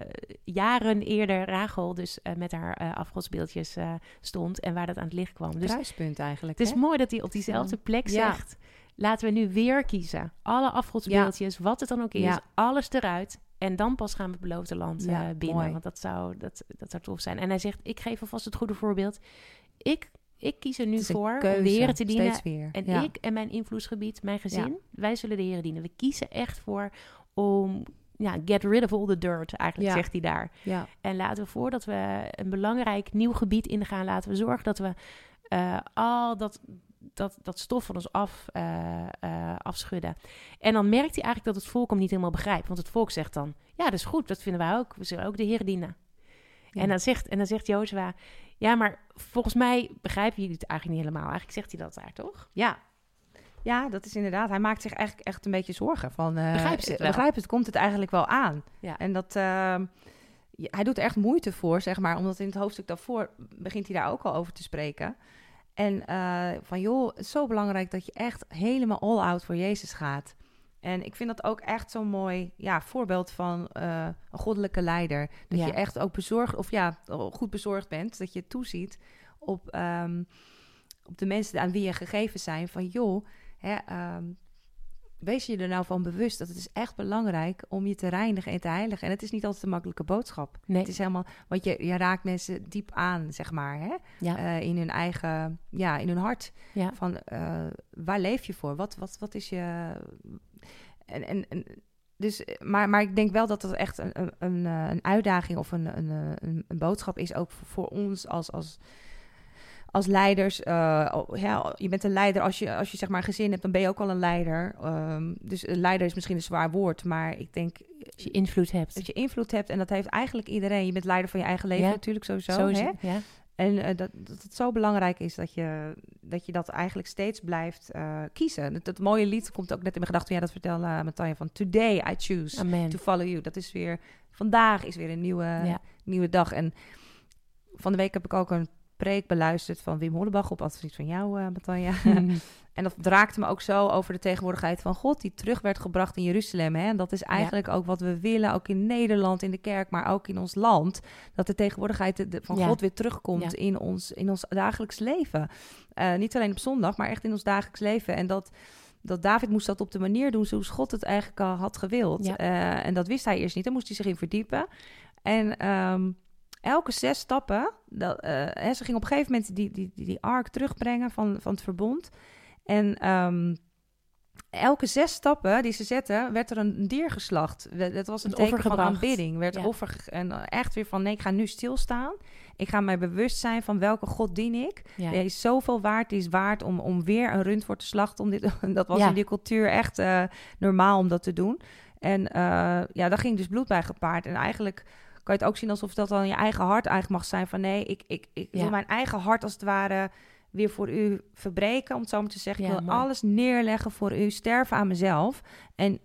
jaren eerder Rachel dus met haar afgodsbeeldjes stond en waar dat aan het licht kwam. Dus Kruispunt eigenlijk. Het is mooi dat hij op diezelfde plek zegt... Laten we nu weer kiezen. Alle afgodsbeeldjes, wat het dan ook is, alles eruit. En dan pas gaan we het beloofde land uh, binnen. Mooi. Want dat zou, dat, dat zou tof zijn. En hij zegt, ik geef alvast het goede voorbeeld. Ik, ik kies er nu voor keuze, om de heren te dienen. Weer. En ja. ik en mijn invloedsgebied, mijn gezin, wij zullen de heren dienen. We kiezen echt voor om... Ja, get rid of all the dirt, eigenlijk zegt hij daar. Ja. En laten we voordat we een belangrijk nieuw gebied ingaan... laten we zorgen dat we uh, al dat dat, dat stof van ons af, uh, uh, afschudden. En dan merkt hij eigenlijk dat het volk hem niet helemaal begrijpt. Want het volk zegt dan, ja, dat is goed, dat vinden wij ook. We zullen ook de Heer dienen. Ja. En dan zegt, en dan zegt Jozua, ja, maar volgens mij begrijpen jullie het eigenlijk niet helemaal. Eigenlijk zegt hij dat daar, toch? Ja. Ja, dat is inderdaad. Hij maakt zich eigenlijk echt een beetje zorgen. Van, uh, begrijp het wel? Begrijp het, komt het eigenlijk wel aan? Ja. En dat... ehm, hij doet er echt moeite voor, zeg maar. Omdat in het hoofdstuk daarvoor begint hij daar ook al over te spreken. En uh, van joh, het is zo belangrijk dat je echt helemaal all out voor Jezus gaat. En ik vind dat ook echt zo'n mooi ja, voorbeeld van uh, een goddelijke leider. Dat ja. je echt ook bezorgd, of ja, goed bezorgd bent. Dat je toeziet op, um, op de mensen aan wie je gegeven zijn. Van joh, hè, um, wees je er nou van bewust dat het is echt belangrijk om je te reinigen en te heiligen. En het is niet altijd een makkelijke boodschap. Nee. Het is helemaal, want je, je raakt mensen diep aan, zeg maar, hè? Ja. Uh, in hun eigen, ja, in hun hart. Ja. Van uh, waar leef je voor? Wat, wat, wat is je. En, en, en dus, maar, maar ik denk wel dat dat echt een, een, een, een uitdaging of een, een, een, een boodschap is, ook voor, voor ons als. als als leiders, uh, ja, je bent een leider als je, als je zeg maar gezin hebt, dan ben je ook al een leider. Um, dus een leider is misschien een zwaar woord, maar ik denk... Dat je invloed hebt. Dat je invloed hebt en dat heeft eigenlijk iedereen. Je bent leider van je eigen leven ja. natuurlijk sowieso. Zo hè? Ja. En uh, dat, dat het zo belangrijk is dat je dat, je dat eigenlijk steeds blijft uh, kiezen. Dat, dat, mooie lied komt ook net in mijn gedachten. Ja, dat vertelde uh, Matanja van Today I choose Amen. to follow you. Dat is weer, vandaag is weer een nieuwe, ja. nieuwe dag. En van de week heb ik ook een preek beluisterd van Wim Hollebach op advies van jou, uh, Matanja. En dat draakte me ook zo over de tegenwoordigheid van God, die terug werd gebracht in Jeruzalem. Hè? En dat is eigenlijk ja. ook wat we willen, ook in Nederland, in de kerk, maar ook in ons land. Dat de tegenwoordigheid van ja. God weer terugkomt ja. in, ons, in ons dagelijks leven. Uh, niet alleen op zondag, maar echt in ons dagelijks leven. En dat dat David moest dat op de manier doen zoals God het eigenlijk al had gewild. Ja. Uh, en dat wist hij eerst niet. Daar moest hij zich in verdiepen. En um, elke zes stappen, dat, uh, hè, ze ging op een gegeven moment die, die, die, die ark terugbrengen van, van het verbond. En um, elke zes stappen die ze zetten, werd er een dier geslacht. Dat was een, een teken van aanbidding. Werd ja. offer en echt weer van nee, ik ga nu stilstaan. Ik ga mij bewust zijn van welke God dien ik. Ja. Is zoveel waard. Die is waard om, om weer een rund voor te slachten. Om dit, <laughs> dat was ja. in die cultuur echt uh, normaal om dat te doen. En uh, ja, daar ging dus bloed bij gepaard. En eigenlijk kan je het ook zien alsof dat dan je eigen hart eigenlijk mag zijn. Van nee, ik, ik, ik wil mijn eigen hart als het ware weer voor u verbreken, om het zo maar te zeggen. Ja, ik wil alles neerleggen voor u, sterven aan mezelf. En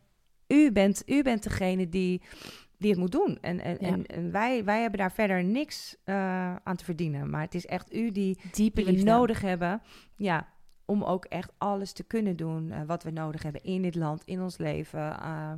u bent, u bent degene die, die het moet doen. En, en, Ja. en, en wij, wij hebben daar verder niks uh, aan te verdienen. Maar het is echt u die, Diepe die we nodig hebben. Ja, om ook echt alles te kunnen doen uh, wat we nodig hebben in dit land, in ons leven. Uh,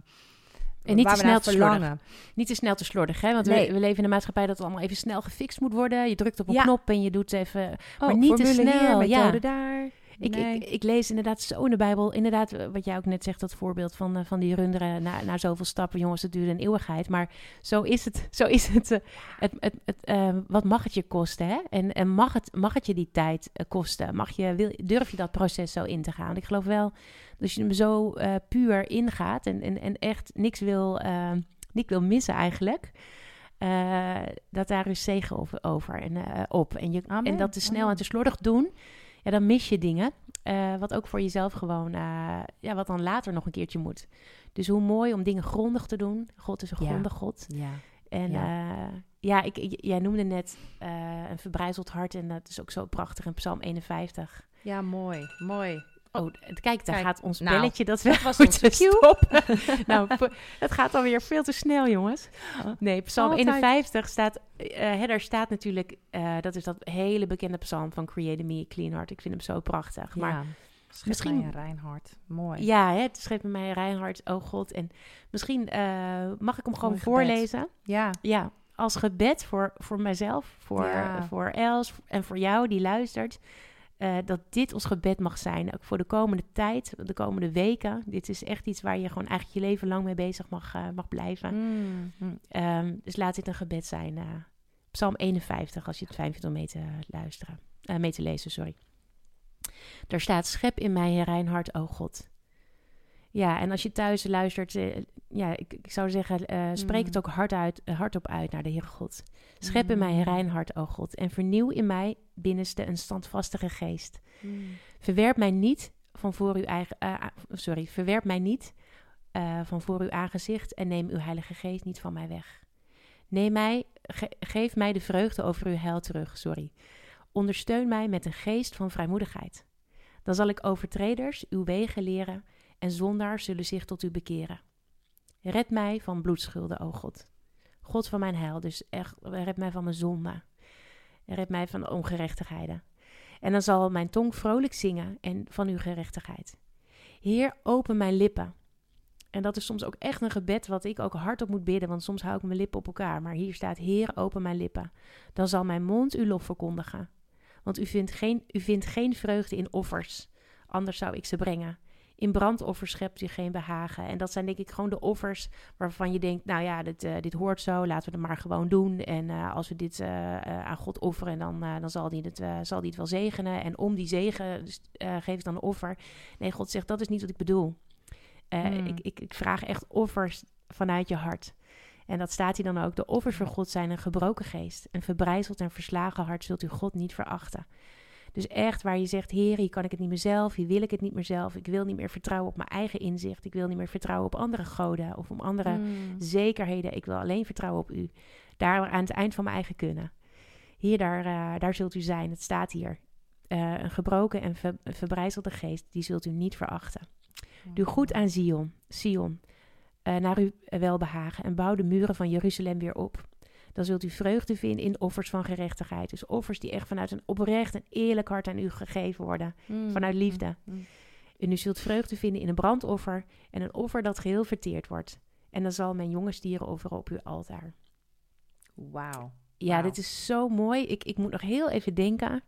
En niet te snel te slordig. Niet te snel te slordig, hè? Want Nee. we, we leven in een maatschappij dat het allemaal even snel gefixt moet worden. Je drukt op een Ja. knop en je doet even... Oh, maar niet te snel, hier, ja. daar. Ik, Nee. ik, ik lees inderdaad zo in de Bijbel, inderdaad, eh, wat jij ook net zegt, dat voorbeeld van, eh, van die runderen na, na zoveel stappen. Jongens, het duurde een eeuwigheid. Maar zo is het. Zo is het, eh, het, het, het wat mag het je kosten? Hè? En, en mag, het, mag het je die tijd kosten? Mag je, wil, durf je dat proces zo in te gaan? Ik geloof wel, dat je hem zo puur ingaat en, en, en echt niks wil, niks wil missen eigenlijk. dat daar is zegen over, over en, op. En, je, Amen. en dat te snel en te slordig doen, ja, dan mis je dingen. eh, wat ook voor jezelf gewoon, eh, ja, wat dan later nog een keertje moet. Dus hoe mooi om dingen grondig te doen. God is een Ja. grondig God. Ja. En Ja. ja, ja ik, jij noemde net eh, een verbrijzeld hart. En dat is ook zo prachtig in Psalm 51. ja, mooi. Mooi. Oh, kijk, daar Kijk, gaat ons nou, belletje dat we dat was moeten stoppen. <laughs> nou, het gaat alweer veel te snel, jongens. Nee, Psalm Altijd. 51 staat, hè, daar staat natuurlijk, eh, dat is dat hele bekende psalm van Create Me a Clean Heart. Ik vind hem zo prachtig. Maar ja. Schep misschien- mij Reinhard. Mooi. ja, hè, het schreef bij mij Reinhard, oh God. En misschien eh, mag ik hem gewoon Mooi gebed. voorlezen. Ja. Ja, als gebed voor, voor mijzelf, voor, Ja. voor Els en voor jou die luistert. Eh, dat dit ons gebed mag zijn. Ook voor de komende tijd, de komende weken. Dit is echt iets waar je gewoon eigenlijk je leven lang mee bezig mag, eh, mag blijven. Mm, mm. Ehm, dus laat dit een gebed zijn. eh, Psalm 51, als je het fijn vindt om mee te luisteren. mee te lezen, sorry. Daar staat, schep in mij een rein hart, o God. Ja, en als je thuis luistert, eh, ja, ik, ik zou zeggen, eh, spreek het Mm. ook hard uit, eh, hardop uit naar de Heere God. Schep in mij een rein hart, o God, en vernieuw in mij binnenste een standvastige geest. Mm. Verwerp mij niet van voor uw eigen, sorry, verwerp mij niet van voor uw aangezicht en neem uw Heilige Geest niet van mij weg. Neem mij, ge- geef mij de vreugde over uw heil terug, sorry. Ondersteun mij met een geest van vrijmoedigheid. Dan zal ik overtreders uw wegen leren en zondaars zullen zich tot u bekeren. Red mij van bloedschulden, o God. God van mijn heil, dus echt, red mij van mijn zonde. Red mij van ongerechtigheden. En dan zal mijn tong vrolijk zingen en van uw gerechtigheid. Heer, open mijn lippen. En dat is soms ook echt een gebed wat ik ook hardop moet bidden, want soms hou ik mijn lippen op elkaar. Maar hier staat, Heer, open mijn lippen. Dan zal mijn mond uw lof verkondigen. Want u vindt geen, u vindt geen vreugde in offers, anders zou ik ze brengen. In brandoffers schept u geen behagen. En dat zijn denk ik gewoon de offers waarvan je denkt, nou ja, dit, eh, dit hoort zo, laten we het maar gewoon doen. En eh, als we dit eh, aan God offeren, dan, dan zal hij het, zal die het wel zegenen. En om die zegen dus, geef ik dan een offer. Nee, God zegt, dat is niet wat ik bedoel. Hmm. ik, ik, ik vraag echt offers vanuit je hart. En dat staat hier dan ook. De offers voor God zijn een gebroken geest. Een verbrijzeld en verslagen hart zult u God niet verachten. Dus echt waar je zegt, Heer, hier kan ik het niet meer zelf, hier wil ik het niet meer zelf. Ik wil niet meer vertrouwen op mijn eigen inzicht. Ik wil niet meer vertrouwen op andere goden of op andere Mm. zekerheden. Ik wil alleen vertrouwen op u. Daar aan het eind van mijn eigen kunnen. Hier, daar, eh, daar zult u zijn. Het staat hier. Eh, een gebroken en ver, verbrijzelde geest, die zult u niet verachten. Doe goed aan Zion, Sion, eh, naar uw welbehagen en bouw de muren van Jeruzalem weer op. Dan zult u vreugde vinden in offers van gerechtigheid. Dus offers die echt vanuit een oprecht en eerlijk hart aan u gegeven worden. Mm. Vanuit liefde. Mm. En u zult vreugde vinden in een brandoffer en een offer dat geheel verteerd wordt. En dan zal mijn jonge stieren offeren op uw altaar. Wauw. Ja, dit is zo mooi. Ik, ik moet nog heel even denken.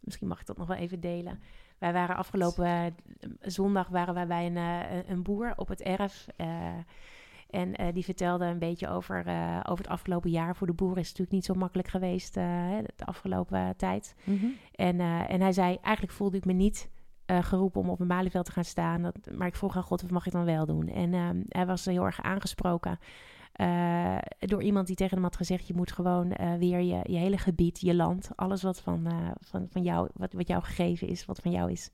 Misschien mag ik dat nog wel even delen. Wij waren afgelopen eh, zondag waren wij bij een, eh, een boer op het erf. eh, en eh, die vertelde een beetje over, eh, over het afgelopen jaar. Voor de boeren is het natuurlijk niet zo makkelijk geweest eh, de afgelopen tijd. Mhm. En, en hij zei, eigenlijk voelde ik me niet geroepen om op een Malieveld te gaan staan. Dat, maar ik vroeg aan God, wat mag ik dan wel doen? En ehm, hij was heel erg aangesproken door iemand die tegen hem had gezegd... je moet gewoon weer je, je hele gebied, je land... alles wat van, van, van jou, wat, wat jou gegeven is, wat van jou is...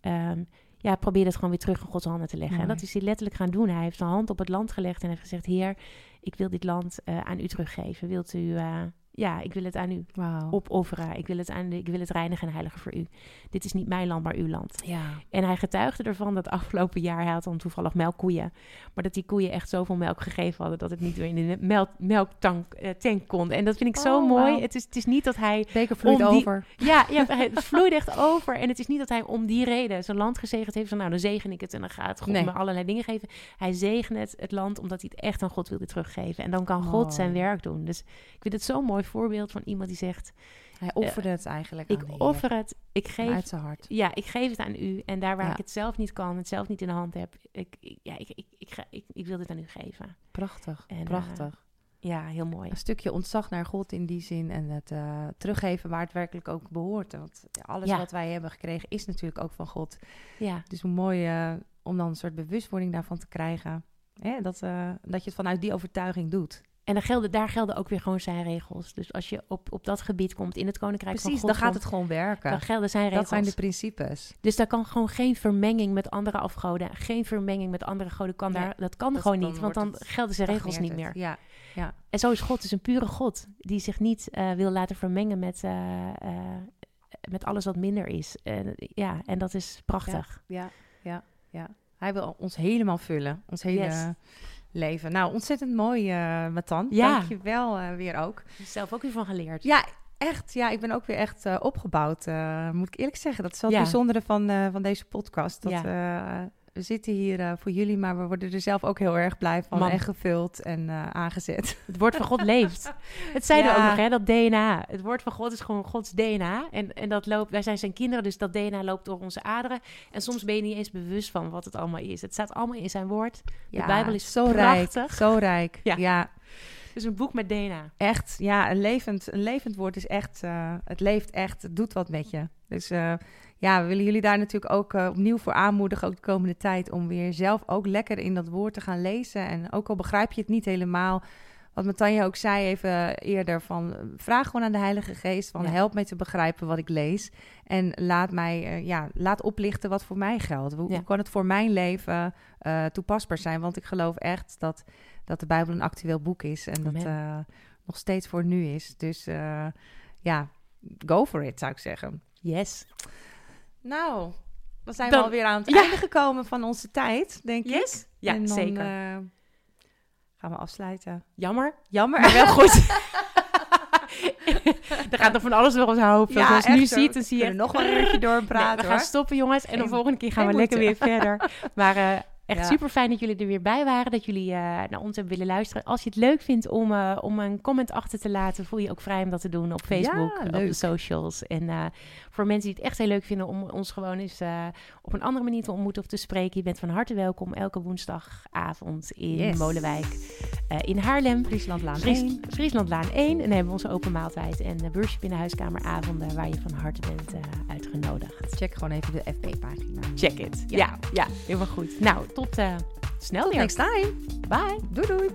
ehm, ja, probeer het gewoon weer terug in Gods handen te leggen. En dat is hij letterlijk gaan doen. Hij heeft zijn hand op het land gelegd en heeft gezegd... Heer, ik wil dit land eh, aan u teruggeven. Wilt u... eh, ja, ik wil het aan u Wauw. opofferen. Ik wil, het aan, ik wil het reinigen en heiligen voor u. Dit is niet mijn land, maar uw land. Ja. En hij getuigde ervan dat afgelopen jaar, hij had dan toevallig melkkoeien, maar dat die koeien echt zoveel melk gegeven hadden dat het niet meer in de melk, melktank eh, tank kon. En dat vind ik zo Oh, mooi. Het is, het is niet dat hij, Beker vloeit die- over. ja, ja, <laughs> het vloeide echt over. En het is niet dat hij om die reden zijn land gezegend heeft van nou, dan zegen ik het en dan gaat God Nee. me allerlei dingen geven. Hij zegent het, het land omdat hij het echt aan God wilde teruggeven. En dan kan God Mooi. zijn werk doen. Dus ik vind het zo'n mooi voorbeeld van iemand die zegt: Hij offerde het eigenlijk aan Ik offer het, ik geef Uit zijn hart. ja, ik geef het aan u. En daar waar Ja. ik het zelf niet kan, het zelf niet in de hand heb, ik, ik, ja, ik, ik, ik, ga, ik, ik wil dit aan u geven. Prachtig, En, eh, prachtig. Ja, heel mooi. Een stukje ontzag naar God in die zin en het eh, teruggeven waar het werkelijk ook behoort. Want alles Ja. wat wij hebben gekregen is natuurlijk ook van God. Ja, Dus hoe mooi eh, om dan een soort bewustwording daarvan te krijgen. Hè? Dat, eh, dat je het vanuit die overtuiging doet. En daar gelden, daar gelden ook weer gewoon zijn regels. Dus als je op, op dat gebied komt in het koninkrijk Precies, van dan God, gaat komt, het gewoon werken. dan gelden zijn regels. Dat zijn de principes. Dus daar kan gewoon geen vermenging met andere afgoden, geen vermenging met andere goden kan Nee, daar. Dat kan dat- gewoon dan niet, want dan gelden zijn regels niet meer. het. Ja, En zo is God, dus een pure God die zich niet eh, wil laten vermengen met, eh, eh, met alles wat minder is. En ja, en dat is prachtig. ja, ja, ja. Hij wil ons helemaal vullen. Ons hele Yes. Leven. Nou, ontzettend mooi, eh Matan. Ja. Dank je wel eh, weer ook. Zelf ook weer van geleerd. Ja, echt. Ja, ik ben ook weer echt eh, opgebouwd. moet ik eerlijk zeggen. Dat is wel het Ja. bijzondere van, van deze podcast. Dat, Ja. We zitten hier eh, voor jullie, maar we worden er zelf ook heel erg blij van. Man. En gevuld en eh, aangezet. <laughs> Het woord van God leeft. Het zeiden Ja. ook nog, hè, dat DNA. Het woord van God is gewoon Gods DNA. En, en dat loopt, wij zijn zijn kinderen, dus dat DNA loopt door onze aderen. En soms ben je niet eens bewust van wat het allemaal is. Het staat allemaal in zijn woord. Ja, Bijbel is zo prachtig. rijk. Zo rijk. Ja. is een boek met DNA. echt, ja, een levend, een levend woord is echt, eh, het leeft echt, het doet wat met je. Dus ja, we willen jullie daar natuurlijk ook eh, opnieuw voor aanmoedigen, ook de komende tijd, om weer zelf ook lekker in dat woord te gaan lezen. En ook al begrijp je het niet helemaal, wat Matanja ook zei even eerder, van eh, vraag gewoon aan de Heilige Geest, van Ja. help mij te begrijpen wat ik lees. En laat mij, eh, ja, laat oplichten wat voor mij geldt. Hoe, Ja. hoe kan het voor mijn leven toepasbaar zijn? Want ik geloof echt dat, dat de Bijbel een actueel boek is en dat Amen. eh, nog steeds voor nu is. Dus ja, go for it, zou ik zeggen. Yes. Nou, dan zijn Dan- we alweer aan het Ja. einde gekomen van onze tijd, denk ik. Yes? Ja, en dan, zeker. eh, gaan we afsluiten. Jammer. Jammer. Maar wel <laughs> goed. <laughs> er gaat nog van alles door ons hoofd. Ja, Zoals je nu ziet, dan zie je... We nog wel een uurtje <laughs> door Nee, we gaan hoor. stoppen, jongens. En de volgende keer gaan we lekker weer verder. Maar eh, echt Ja. super fijn dat jullie er weer bij waren. Dat jullie eh, naar ons hebben willen luisteren. Als je het leuk vindt om, eh, om een comment achter te laten, voel je ook vrij om dat te doen op Facebook, Ja, op de socials. En eh, voor mensen die het echt heel leuk vinden om ons gewoon eens op een andere manier te ontmoeten of te spreken. Je bent van harte welkom elke woensdagavond in Yes. Molenwijk in Haarlem. Frieslandlaan Fries, 1. Frieslandlaan 1. En dan hebben we onze open maaltijd en de worship in de huiskameravonden waar je van harte bent uitgenodigd. Check gewoon even de FB-pagina. Check it. Ja. Ja, ja, helemaal goed. Nou, tot eh, snel weer. Next time. Bye. Doei doei.